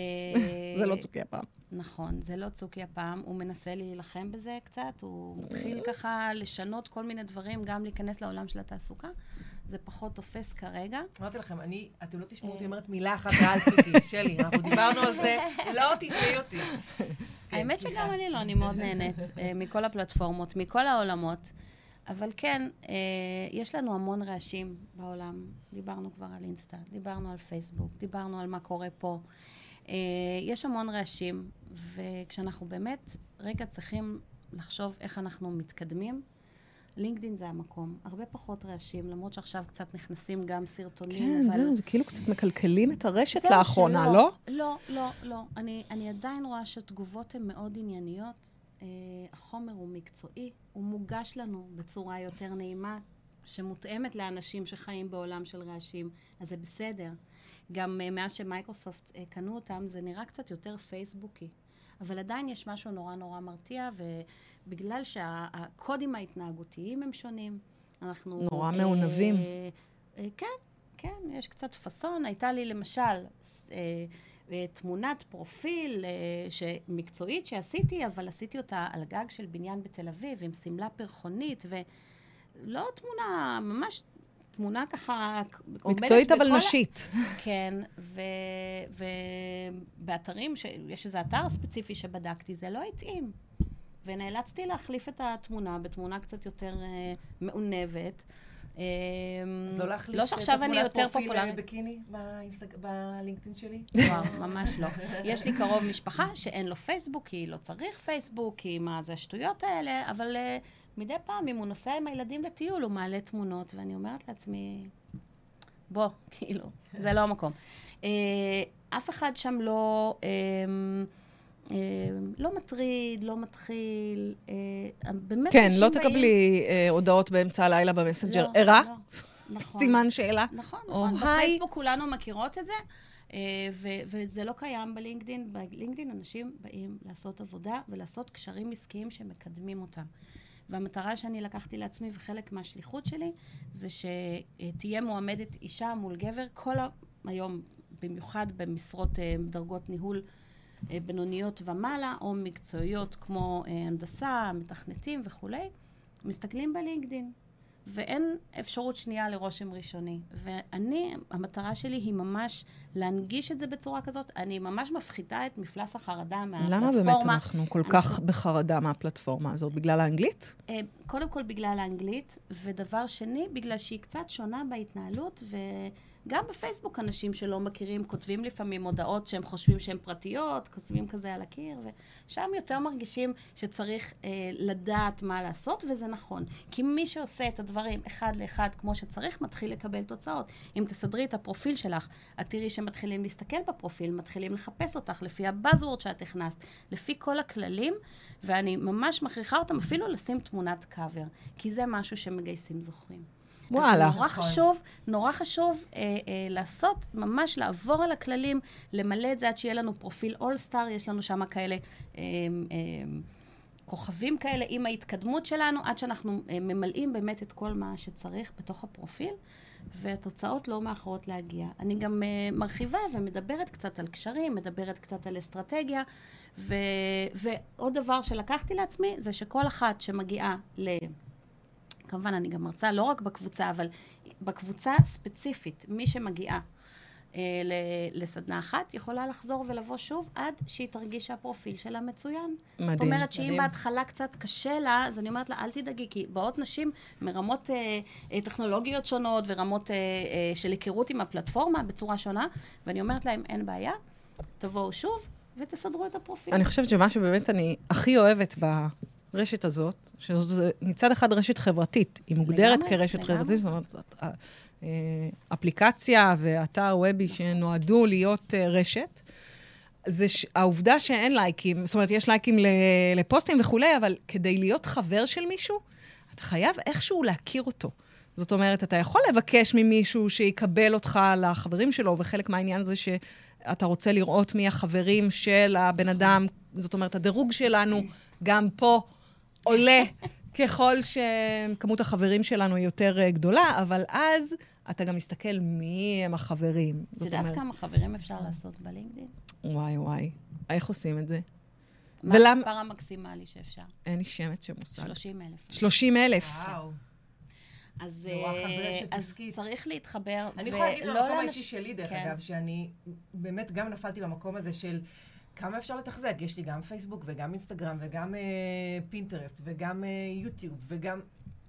זה לא צוקי הפעם. נכון, זה לא צוקי הפעם, הוא מנסה להילחם בזה קצת, הוא מתחיל ככה לשנות כל מיני דברים, גם להיכנס לעולם של התעסוקה. זה פחות תופס כרגע. אמרתי לכם, אני, אתם לא תשמעו אותי אומרת מילה אחת על ציפי, שלי, אנחנו דיברנו על זה, לא תשמעי אותי. האמת. שגם אני לא, אני מאוד נהנית אה, מכל הפלטפורמות, מכל העולמות. אבל כן, אה, יש לנו המון רעשים בעולם. דיברנו כבר על אינסטה, דיברנו על פייסבוק, דיברנו על מה קורה פה. אה, יש המון רעשים, וכשאנחנו באמת רגע צריכים לחשוב איך אנחנו מתקדמים, לינקדאין זה המקום. הרבה פחות רעשים, למרות שעכשיו קצת נכנסים גם סרטונים, כן, אבל... זהו, זה כאילו קצת מקלקלים את הרשת לאחרונה, שלא. לא? לא, לא, לא. אני, אני עדיין רואה שהתגובות הן מאוד ענייניות. Uh, החומר הוא מקצועי, הוא מוגש לנו בצורה יותר נעימה, שמותאמת לאנשים שחיים בעולם של רעשים, אז זה בסדר. גם uh, מאז שמייקרוסופט uh, קנו אותם, זה נראה קצת יותר פייסבוקי. אבל עדיין יש משהו נורא נורא מרתיע, ובגלל שהקודים ההתנהגותיים הם שונים, אנחנו... נורא מעונבים. אה, אה, כן, כן, יש קצת פאסון. הייתה לי למשל אה, אה, תמונת פרופיל אה, מקצועית שעשיתי, אבל עשיתי אותה על גג של בניין בתל אביב, עם שמלה פרחונית, ולא תמונה, ממש תמונה ככה... מקצועית אבל בכל ה- נשית. [LAUGHS] כן, ובאתרים, ש... יש איזה אתר ספציפי שבדקתי, זה לא התאים. ונאלצתי להחליף את התמונה בתמונה קצת יותר אה, מעונבת. אה, אז לא להחליף לא את שעכשיו אני התמונת יותר אה, פופולרית. בקיני באינסטג- בלינקדאין שלי? וואו, ממש לא. [LAUGHS] יש לי קרוב משפחה שאין לו פייסבוק, כי לא צריך פייסבוק, כי מה זה השטויות האלה, אבל uh, מדי פעם, אם הוא נוסע עם הילדים לטיול, הוא מעלה תמונות, ואני אומרת לעצמי, בוא, כאילו, זה לא המקום. Uh, אף אחד שם לא... Uh, לא מטריד, לא מתחיל, uh, באמת כן, לא תקבלי אה, הודעות באמצע הלילה במסנג'ר. לא, ערה? לא, נכון. סימן שאלה. נכון, נכון. בפייסבוק כולנו מכירות את זה, אה, ו- וזה לא קיים בלינקדין. בלינקדין אנשים באים לעשות עבודה ולעשות קשרים עסקיים שמקדמים אותם. והמטרה שאני לקחתי לעצמי וחלק מהשליחות שלי, זה שתהיה מועמדת אישה מול גבר כל היום, במיוחד במשרות אה, דרגות ניהול אה, בינוניות ומעלה, או מקצועיות כמו אה, הנדסה, מתכנתים וכולי, מסתכלים בלינקדין. ואין אפשרות שנייה לרושם ראשוני. ואני, המטרה שלי היא ממש להנגיש את זה בצורה כזאת. אני ממש מפחיתה את מפלס החרדה מהפלטפורמה. למה באמת אנחנו כל כך בחרדה מהפלטפורמה הזאת? בגלל האנגלית? קודם כל בגלל האנגלית, ודבר שני, בגלל שהיא קצת שונה בהתנהלות, ו... גם בפייסבוק אנשים שלא מכירים כותבים לפעמים הודעות שהם חושבים שהן פרטיות, כותבים כזה על הקיר, ושם יותר מרגישים שצריך אה, לדעת מה לעשות, וזה נכון. כי מי שעושה את הדברים אחד לאחד כמו שצריך, מתחיל לקבל תוצאות. אם תסדרי את הפרופיל שלך, את תראי שמתחילים להסתכל בפרופיל, מתחילים לחפש אותך לפי הבאזוורד שאת הכנסת, לפי כל הכללים, ואני ממש מכריחה אותם אפילו לשים תמונת קאבר, כי זה משהו שמגייסים זוכרים. וואלה. אז נורא נכון. חשוב, נורא חשוב אה, אה, לעשות, ממש לעבור על הכללים, למלא את זה עד שיהיה לנו פרופיל אולסטאר, יש לנו שם כאלה... אה, אה, כוכבים כאלה עם ההתקדמות שלנו, עד שאנחנו אה, ממלאים באמת את כל מה שצריך בתוך הפרופיל, והתוצאות לא מאחרות להגיע. אני גם אה, מרחיבה ומדברת קצת על קשרים, מדברת קצת על אסטרטגיה, ו, ועוד דבר שלקחתי לעצמי, זה שכל אחת שמגיעה ל... כמובן, אני גם מרצה לא רק בקבוצה, אבל בקבוצה ספציפית, מי שמגיעה אה, לסדנה אחת, יכולה לחזור ולבוא שוב עד שהיא תרגיש שהפרופיל שלה מצוין. מדהים. זאת אומרת שאם מדהים. בהתחלה קצת קשה לה, אז אני אומרת לה, אל תדאגי, כי באות נשים מרמות אה, אה, טכנולוגיות שונות ורמות אה, אה, של היכרות עם הפלטפורמה בצורה שונה, ואני אומרת להם, אין בעיה, תבואו שוב ותסדרו את הפרופיל. אני חושבת שמה שבאמת אני הכי אוהבת ב... הרשת הזאת, שזו מצד אחד רשת חברתית, היא מוגדרת לגמרי, כרשת לגמרי. חברתית, זאת אומרת, אה, אפליקציה ואתר וובי שנועדו להיות אה, רשת. זה ש... העובדה שאין לייקים, זאת אומרת, יש לייקים לפוסטים וכולי, אבל כדי להיות חבר של מישהו, אתה חייב איכשהו להכיר אותו. זאת אומרת, אתה יכול לבקש ממישהו שיקבל אותך לחברים שלו, וחלק מהעניין זה שאתה רוצה לראות מי החברים של הבן אדם, זאת אומרת, הדירוג שלנו גם פה עולה ככל שכמות החברים שלנו היא יותר אה, גדולה, אבל אז אתה גם מסתכל מי הם החברים. את יודעת אומר... כמה חברים אפשר לעשות בלינקדאין? וואי, וואי. איך עושים את זה? מה ולמ... המספר המקסימלי שאפשר? אין לי שמץ של מושג. 30 אלף. 30 אלף. וואו. אז, אה, אז צריך להתחבר. אני יכולה להגיד במקום האישי שלי, דרך כן. אגב, שאני באמת גם נפלתי במקום הזה של כמה אפשר לתחזק? יש לי גם פייסבוק וגם אינסטגרם וגם אה, פינטרסט וגם אה, יוטיוב וגם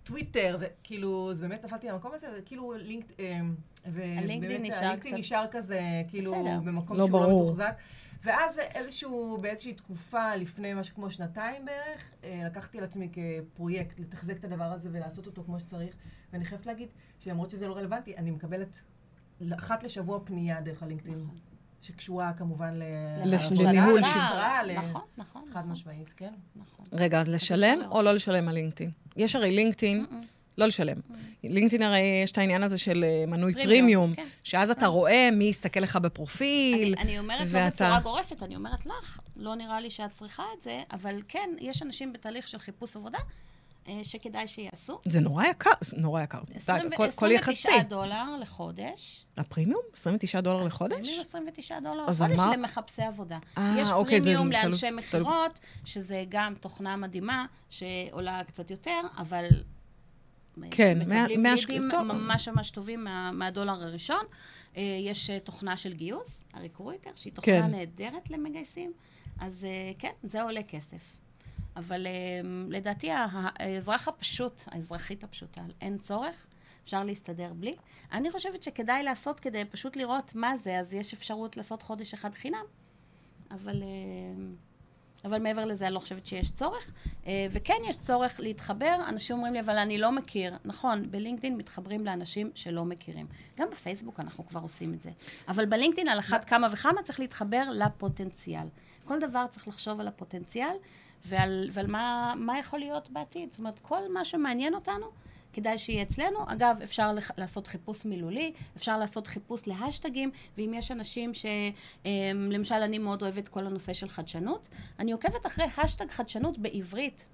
טוויטר, וכאילו, אז באמת נפלתי למקום הזה, וכאילו לינקד... אה, הלינקדאין נשאר הלינקדאין נשאר כזה, כאילו, בסדר. במקום לא שהוא ברור. לא מתוחזק. ואז איזשהו, באיזושהי תקופה, לפני משהו כמו שנתיים בערך, אה, לקחתי על עצמי כפרויקט לתחזק את הדבר הזה ולעשות אותו כמו שצריך. ואני חייבת להגיד שלמרות שזה לא רלוונטי, אני מקבלת אחת לשבוע פנייה דרך הלינקדאין. נכון. שקשורה כמובן לניהול של... נכון, נכון. חד משמעית, כן. נכון. רגע, אז לשלם או לא לשלם על לינקדאין? יש הרי לינקדאין, לא לשלם. לינקדאין הרי יש את העניין הזה של אה, מנוי פרימיום, כן. שאז אתה רואה מי יסתכל לך בפרופיל. אני אומרת לא בצורה גורפת, אני אומרת לך, לא נראה לי שאת צריכה את זה, אבל כן, יש אנשים בתהליך של חיפוש עבודה אה, שכדאי שיעשו. זה נורא יקר, נורא יקר. 20, כל, 29 כל דולר לחודש. הפרימיום? 29 דולר לחודש? הפרימיום 29 דולר לחודש מה... למחפשי עבודה. 아, יש אוקיי, פרימיום לאנשי תל... מכירות, תל... שזה גם תוכנה מדהימה, שעולה קצת יותר, אבל... כן, מקבלים לידים ממש ממש טובים מה, מהדולר הראשון. אה, יש אה, תוכנה של גיוס, הריקרויטר, שהיא תוכנה כן. נהדרת למגייסים. אז כן, זה עולה כסף. אבל um, לדעתי האזרח הפשוט, האזרחית הפשוטה, אין צורך, אפשר להסתדר בלי. אני חושבת שכדאי לעשות כדי פשוט לראות מה זה, אז יש אפשרות לעשות חודש אחד חינם. אבל, uh, אבל מעבר לזה, אני לא חושבת שיש צורך. Uh, וכן יש צורך להתחבר, אנשים אומרים לי, אבל אני לא מכיר. נכון, בלינקדאין מתחברים לאנשים שלא מכירים. גם בפייסבוק אנחנו כבר עושים את זה. אבל בלינקדאין על אחת כמה וכמה צריך להתחבר לפוטנציאל. כל דבר צריך לחשוב על הפוטנציאל. ועל, ועל מה, מה יכול להיות בעתיד. זאת אומרת, כל מה שמעניין אותנו, כדאי שיהיה אצלנו. אגב, אפשר לח, לעשות חיפוש מילולי, אפשר לעשות חיפוש להשטגים, ואם יש אנשים ש... אמ, למשל, אני מאוד אוהבת כל הנושא של חדשנות, אני עוקבת אחרי השטג חדשנות בעברית.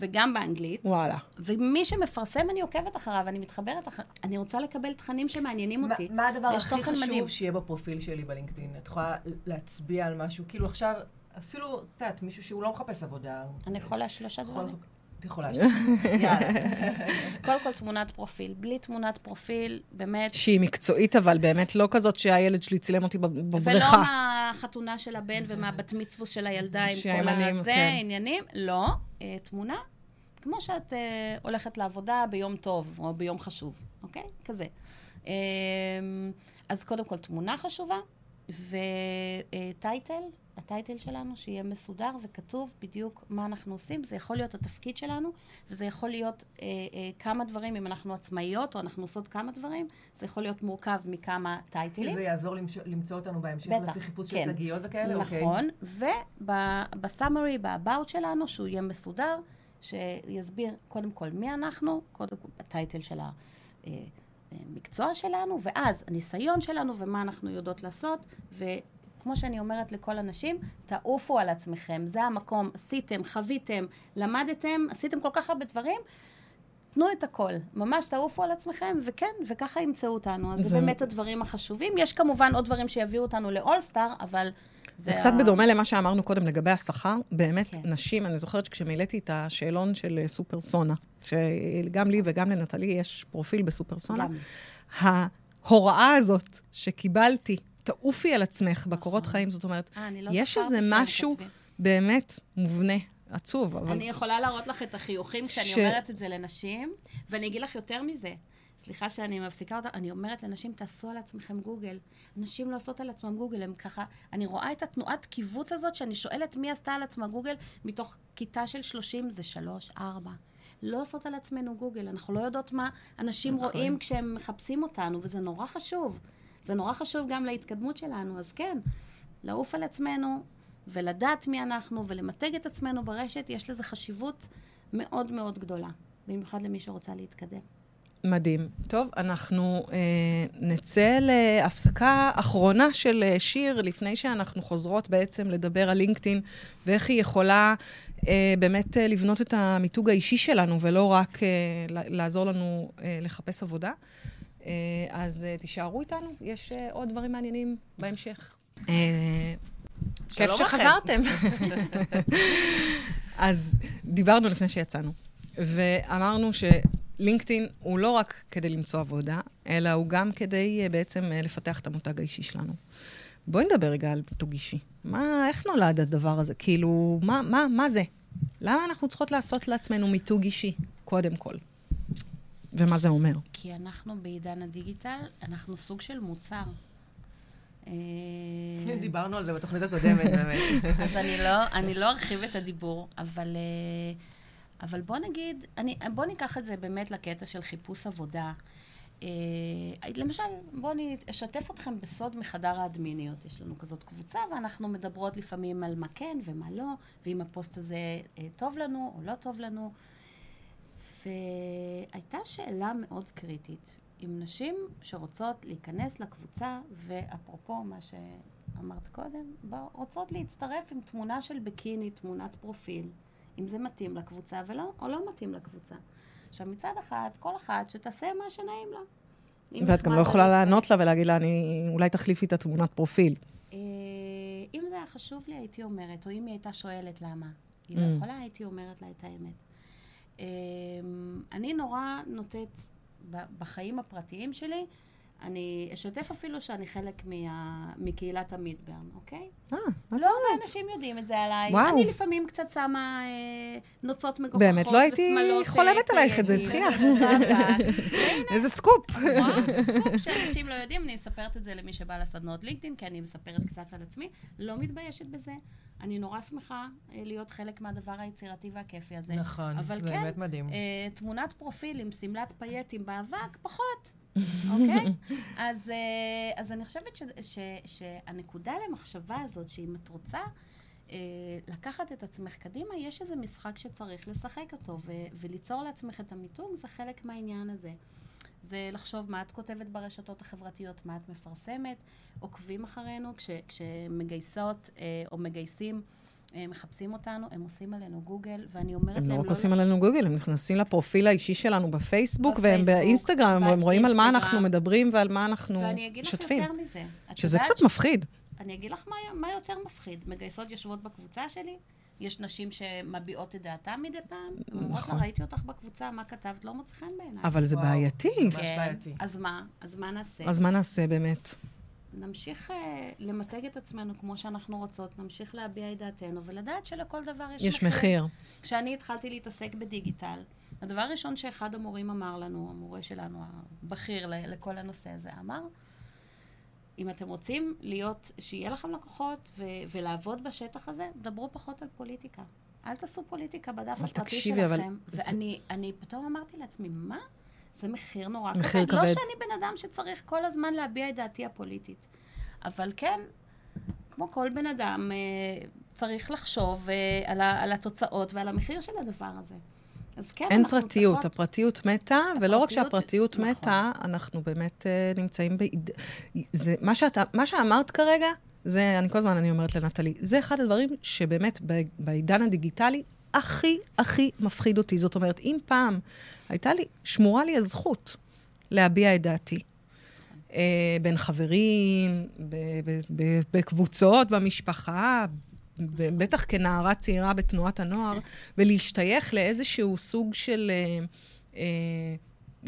וגם באנגלית. וואלה. ומי שמפרסם, אני עוקבת אחריו, אני מתחברת אחריו. אני רוצה לקבל תכנים שמעניינים אותי. מה- מה הדבר הכי חשוב מדהים. שיהיה בפרופיל שלי בלינקדאין? את יכולה להצביע על משהו? כאילו עכשיו, אפילו, את יודעת, מישהו שהוא לא מחפש עבודה. אני יכולה שלושה דברים. את יכולה. [LAUGHS] יאללה. [LAUGHS] קודם כל תמונת פרופיל. בלי תמונת פרופיל, באמת, שהיא מקצועית, אבל באמת לא כזאת שהילד שלי צילם אותי בב- ולא בבריכה. מהחתונה של הבן ומהבת מצווה של הילדה עם כל הזה, כן. עניינים. לא, אה, תמונה, כמו שאת אה, הולכת לעבודה ביום טוב או ביום חשוב, אוקיי? כזה. אה, אז קודם כל תמונה חשובה, וטייטל, הטייטל שלנו, שיהיה מסודר וכתוב בדיוק מה אנחנו עושים. זה יכול להיות התפקיד שלנו, וזה יכול להיות אה, אה, כמה דברים, אם אנחנו עצמאיות או אנחנו עושות כמה דברים, זה יכול להיות מורכב מכמה טייטלים. זה יעזור למש- למצוא אותנו בהמשך בטח, לפי חיפוש של כן. תגיות וכאלה? אוקיי. נכון, ובסאמרי, באבאוט שלנו, שהוא יהיה מסודר, שיסביר קודם כל מי אנחנו, קודם כל הטייטל של המקצוע שלנו, ואז הניסיון שלנו ומה אנחנו יודעות לעשות, וכמו שאני אומרת לכל הנשים, תעופו על עצמכם, זה המקום, עשיתם, חוויתם, למדתם, עשיתם כל כך הרבה דברים. תנו את הכל, ממש תעופו על עצמכם, וכן, וככה ימצאו אותנו. אז זה, זה- באמת הדברים החשובים. יש כמובן עוד דברים שיביאו אותנו לאולסטר, אבל זה קצת ה- בדומה למה שאמרנו קודם לגבי השכר. באמת, כן. נשים, אני זוכרת שכשמילאתי את השאלון של אה, סופרסונה, שגם לי וגם לנטלי יש פרופיל בסופרסונה, גם. ההוראה הזאת שקיבלתי, תעופי על עצמך בקורות נכון. חיים, זאת אומרת, אה, לא יש איזה משהו. באמת מובנה, עצוב, אבל... אני יכולה להראות לך את החיוכים כשאני אומרת את זה לנשים, ואני אגיד לך יותר מזה. סליחה שאני מפסיקה אותה, אני אומרת לנשים, תעשו על עצמכם גוגל. נשים לא עושות על עצמם גוגל, הם ככה... אני רואה את התנועת קיבוץ הזאת, שאני שואלת מי עשתה על עצמה גוגל, מתוך כיתה של 30 זה 3, 4. לא עושות על עצמנו גוגל, אנחנו לא יודעות מה אנשים נכון. רואים כשהם מחפשים אותנו, וזה נורא חשוב. זה נורא חשוב גם להתקדמות שלנו, אז כן, לעוף על עצמנו ולדעת מי אנחנו ולמתג את עצמנו ברשת, יש לזה חשיבות מאוד מאוד גדולה, במיוחד למי שרוצה להתקדם. מדהים. טוב, אנחנו אה, נצא להפסקה אחרונה של אה, שיר, לפני שאנחנו חוזרות בעצם לדבר על לינקדאין, ואיך היא יכולה אה, באמת אה, לבנות את המיתוג האישי שלנו, ולא רק אה, לעזור לנו אה, לחפש עבודה. אז אה, תישארו איתנו, יש אה, עוד דברים מעניינים בהמשך. אה, כיף. שחזרתם. [LAUGHS] אז דיברנו לפני שיצאנו, ואמרנו שלינקדאין הוא לא רק כדי למצוא עבודה, אלא הוא גם כדי אה, בעצם אה, לפתח את המותג האישי שלנו. בואי נדבר רגע על מיתוג אישי. מה, איך נולד הדבר הזה? כאילו, מה, מה, מה זה? למה אנחנו צריכות לעשות לעצמנו מיתוג אישי, קודם כל? ומה זה אומר? כי אנחנו בעידן הדיגיטל, אנחנו סוג של מוצר. אה, [LAUGHS] דיברנו על זה בתוכנית הקודמת, באמת. [LAUGHS] אז אני לא, אני לא ארחיב את הדיבור, אבל, אה, אבל בוא נגיד, אני, בוא ניקח את זה באמת לקטע של חיפוש עבודה. אה, למשל, בואו אני אשתף אתכם בסוד מחדר האדמיניות. יש לנו כזאת קבוצה, ואנחנו מדברות לפעמים על מה כן ומה לא, ואם הפוסט הזה אה, טוב לנו או לא טוב לנו. והייתה שאלה מאוד קריטית. עם נשים שרוצות להיכנס לקבוצה, ואפרופו מה שאמרת קודם, רוצות להצטרף עם תמונה של ביקיני, תמונת פרופיל, אם זה מתאים לקבוצה ולא, או לא מתאים לקבוצה. עכשיו, מצד אחד, כל אחת שתעשה מה שנעים לה. ואת גם לא יכולה לה לענות לה ולהגיד לה, אני, אולי תחליפי את התמונת פרופיל. אה, אם זה היה חשוב לי, הייתי אומרת, או אם היא הייתה שואלת למה. היא לא Mm. יכולה, הייתי אומרת לה את האמת. אה, אני נורא נוטט בחיים הפרטיים שלי, אני אשתף אפילו שאני חלק מה, מקהילת המידברן, אוקיי? אה, את לא הרבה אנשים יודעים את זה עליי. וואו. אני לפעמים קצת שמה אה, נוצות מגוחכות באמת, לא הייתי ושמלות, אה, חולמת עלייך את זה, פייטים, תחיה. באבק. איזה סקופ. [LAUGHS] סקופ שאנשים לא יודעים, אני מספרת את זה למי שבא לסדנות לינקדאין, כי אני מספרת קצת על עצמי. לא מתביישת בזה. אני נורא שמחה אה, להיות חלק מהדבר היצירתי והכיפי הזה. נכון, אבל זה כן, באמת מדהים. אה, תמונת פרופיל עם שמלת פייטים באבק, פחות. אוקיי? [LAUGHS] אז, אה, אז אני חושבת ש, ש, שהנקודה למחשבה הזאת, שאם את רוצה אה, לקחת את עצמך קדימה, יש איזה משחק שצריך לשחק אותו, ו, וליצור לעצמך את המיתוג, זה חלק מהעניין הזה. זה לחשוב מה את כותבת ברשתות החברתיות, מה את מפרסמת, עוקבים אחרינו כש, כשמגייסות אה, או מגייסים הם מחפשים אותנו, הם עושים עלינו גוגל, ואני אומרת הם להם לא לא... רק עושים עלינו גוגל, הם נכנסים לפרופיל האישי שלנו בפייסבוק, והם באינסטגרם, הם רואים על מה. אנחנו מדברים ועל מה אנחנו ואני אגיד לך משתפים. יותר מזה. שזה קצת מפחיד. אני אגיד לך מה, מה יותר מפחיד. מגייסות יושבות בקבוצה שלי, יש נשים שמביעות את דעתן מדי פעם, הן אומרות נכון. לה, ראיתי אותך בקבוצה, מה כתבת? לא מוצא חן בעיניי. אבל זה וואו. בעייתי. ממש כן. בעייתי. אז מה? אז מה נעשה? אז מה נעשה באמת? נמשיך אה, למתג את עצמנו כמו שאנחנו רוצות, נמשיך להביע את דעתנו, ולדעת שלכל דבר יש, יש מחיר. כשאני התחלתי להתעסק בדיגיטל, הדבר הראשון שאחד המורים אמר לנו, המורה שלנו, הבכיר לכל הנושא הזה, אמר, אם אתם רוצים להיות, שיהיה לכם לקוחות ו- ולעבוד בשטח הזה, דברו פחות על פוליטיקה. אל תעשו פוליטיקה בדף אבל הפרטי תקשיבי, אבל שלכם. זה- ואני אני פתאום אמרתי לעצמי, מה? זה מחיר נורא מחיר כבד. לא כבד. שאני בן אדם שצריך כל הזמן להביע את דעתי הפוליטית. אבל כן, כמו כל בן אדם, אה, צריך לחשוב אה, על, ה, על התוצאות ועל המחיר של הדבר הזה. אז כן, אין פרטיות, צריכות... הפרטיות מתה, ולא רק הפרטיות- שהפרטיות נכון. מתה, אנחנו באמת אה, נמצאים ב... זה, מה, שאתה, מה שאמרת כרגע, זה, אני כל הזמן אני אומרת לנטלי, זה אחד הדברים שבאמת ב- בעידן הדיגיטלי הכי הכי מפחיד אותי. זאת אומרת, אם פעם הייתה לי, שמורה לי הזכות להביע את דעתי. אה, בין חברים, בקבוצות, במשפחה, בטח כנערה צעירה בתנועת הנוער, ולהשתייך לאיזשהו סוג של אה, אה,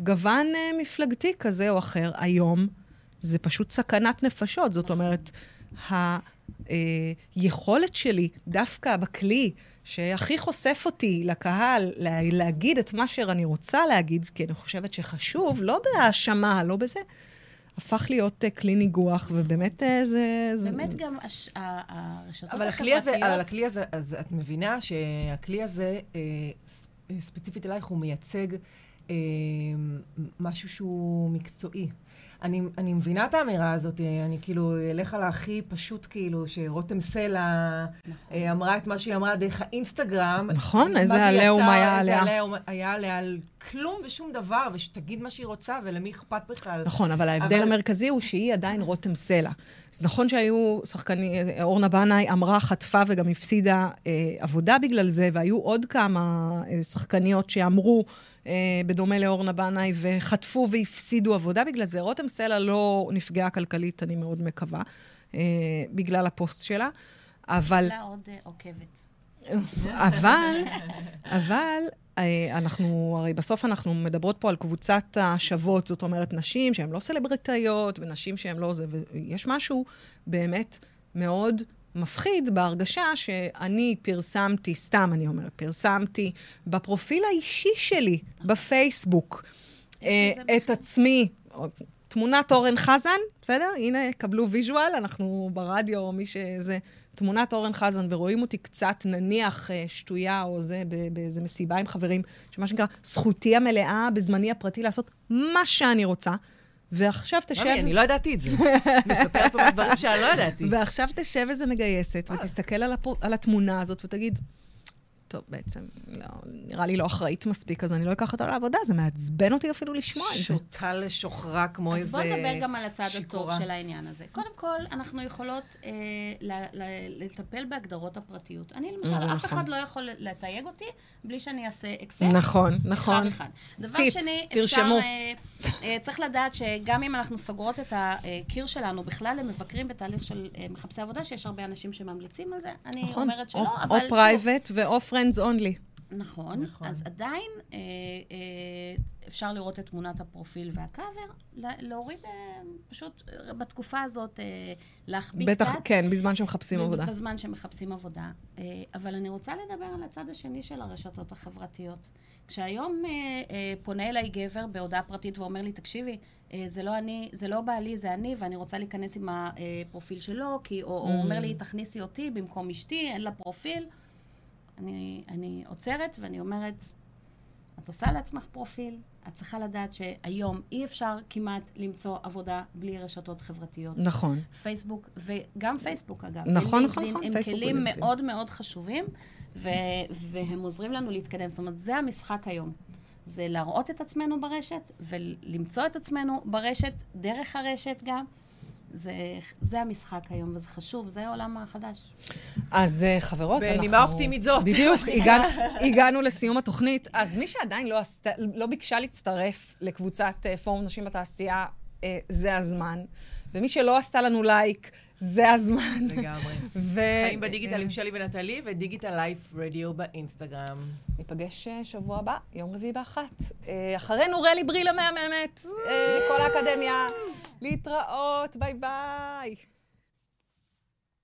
גוון אה, מפלגתי כזה או אחר. היום זה פשוט סכנת נפשות. זאת אומרת, היכולת שלי, דווקא בכלי שהכי חושף אותי לקהל, לה, להגיד את מה שאני רוצה להגיד, כי אני חושבת שחשוב, לא בהאשמה, לא בזה, הפך להיות אה, כלי ניגוח, ובאמת אה, זה... זה... באמת גם הש... ה- הרשתות אבל הכלי הזה, החברתיות... אבל הכלי הזה, אז את מבינה שהכלי הזה, אה, אה, ספציפית אלייך, הוא מייצג אה, משהו שהוא מקצועי. אני, אני מבינה את האמירה הזאת, אני כאילו אלך על הכי פשוט, כאילו, שרותם סלע אה, אמרה את מה שהיא אמרה דרך האינסטגרם. נכון, איזה זה עליהום היה איזה עליה. עליהום היה עליה על כלום ושום דבר, ושתגיד מה שהיא רוצה, ולמי אכפת בכלל. נכון, אבל ההבדל אבל- המרכזי הוא שהיא עדיין רותם סלע. אז נכון שהיו שחקנים, אורנה בנאי אמרה, חטפה וגם הפסידה אה, עבודה בגלל זה, והיו עוד כמה אה, שחקניות שאמרו, אה, בדומה לאורנה בנאי, וחטפו והפסידו עבודה בגלל זה. רותם סלע לא נפגעה כלכלית, אני מאוד מקווה, אה, בגלל הפוסט שלה. אבל לה עוד אה, עוקבת. אבל, אבל אנחנו, הרי בסוף אנחנו מדברות פה על קבוצת השוות, זאת אומרת, נשים שהן לא סלבריטאיות, ונשים שהן לא זה, ויש משהו באמת מאוד מפחיד בהרגשה שאני פרסמתי, סתם אני אומרת, פרסמתי בפרופיל האישי שלי בפייסבוק אה, את עצמי. תמונת אורן חזן, בסדר? הנה, קבלו ויז'ואל, אנחנו ברדיו, מי שזה, תמונת אורן חזן, ורואים אותי קצת, נניח, אה, שטויה או זה, באיזה מסיבה עם חברים, שמה שנקרא, זכותי המלאה בזמני הפרטי לעשות מה שאני רוצה. ועכשיו תשב... ממי, אני לא ידעתי את זה. מספרת פה דברים שאני לא ידעתי. ועכשיו תשב איזה מגייסת, ותסתכל על, הפו, על התמונה הזאת ותגיד, טוב, בעצם, לא, נראה לי לא אחראית מספיק, אז אני לא אקח אותה לעבודה, זה מעצבן אותי אפילו לשמוע את זה. שוטה לשוחרה כמו אז איזה בואו נדבר גם על הצד שיכורה. הטוב של העניין הזה. קודם כל, אנחנו יכולות אה, ל- ל- לטפל בהגדרות הפרטיות. אני למשל, אף נכון. אחד לא יכול לתייג אותי בלי שאני אעשה accept. נכון, נכון. אחד אחד. דבר טיפ, שני, תרשמו. אפשר, אה, אה, צריך לדעת שגם אם אנחנו סוגרות את הקיר שלנו בכלל למבקרים בתהליך של אה, מחפשי עבודה, שיש הרבה אנשים שממליצים על זה, אני נכון. אומרת שלא, או, אבל או private ואו friends only. נכון, נכון. אז עדיין אה, אה, אפשר לראות את תמונת הפרופיל והקאבר, לה- להוריד אה, פשוט אה, בתקופה הזאת, אה, להחביא בטח, קצת. כן, בזמן שמחפשים עבודה. בזמן שמחפשים עבודה. אה, אבל אני רוצה לדבר על הצד השני של הרשתות החברתיות. כשהיום אה, אה, פונה אליי גבר בהודעה פרטית ואומר לי, תקשיבי, אה, זה לא אני, זה לא בעלי, זה אני, ואני רוצה להיכנס עם הפרופיל שלו, כי, או, או Mm. אומר לי, תכניסי אותי במקום אשתי, אין לה פרופיל. אני, אני עוצרת ואני אומרת, את עושה לעצמך פרופיל, את צריכה לדעת שהיום אי אפשר כמעט למצוא עבודה בלי רשתות חברתיות. נכון. פייסבוק, וגם פייסבוק אגב. נכון, נכון, נכון, הם פייסבוק כלים ולינקדאין. מאוד מאוד חשובים, ו- והם עוזרים לנו להתקדם. זאת אומרת, זה המשחק היום. זה להראות את עצמנו ברשת, ולמצוא את עצמנו ברשת, דרך הרשת גם, זה, זה המשחק היום, וזה חשוב, זה העולם החדש. אז אה, חברות, אנחנו... בנימה אופטימית זאת. בדיוק, [LAUGHS] הגענו, הגענו לסיום התוכנית. אז מי שעדיין לא, עשת, לא ביקשה להצטרף לקבוצת אה, פורום נשים בתעשייה, אה, זה הזמן. ומי שלא עשתה לנו לייק, זה הזמן. לגמרי. ו... חיים בדיגיטל עם שלי ונטלי, ו Digital Life Radio באינסטגרם. ניפגש אה, שבוע הבא, יום רביעי באחת. אה, אחרינו רלי בריל המהממת, אה, כל האקדמיה. להתראות, ביי ביי.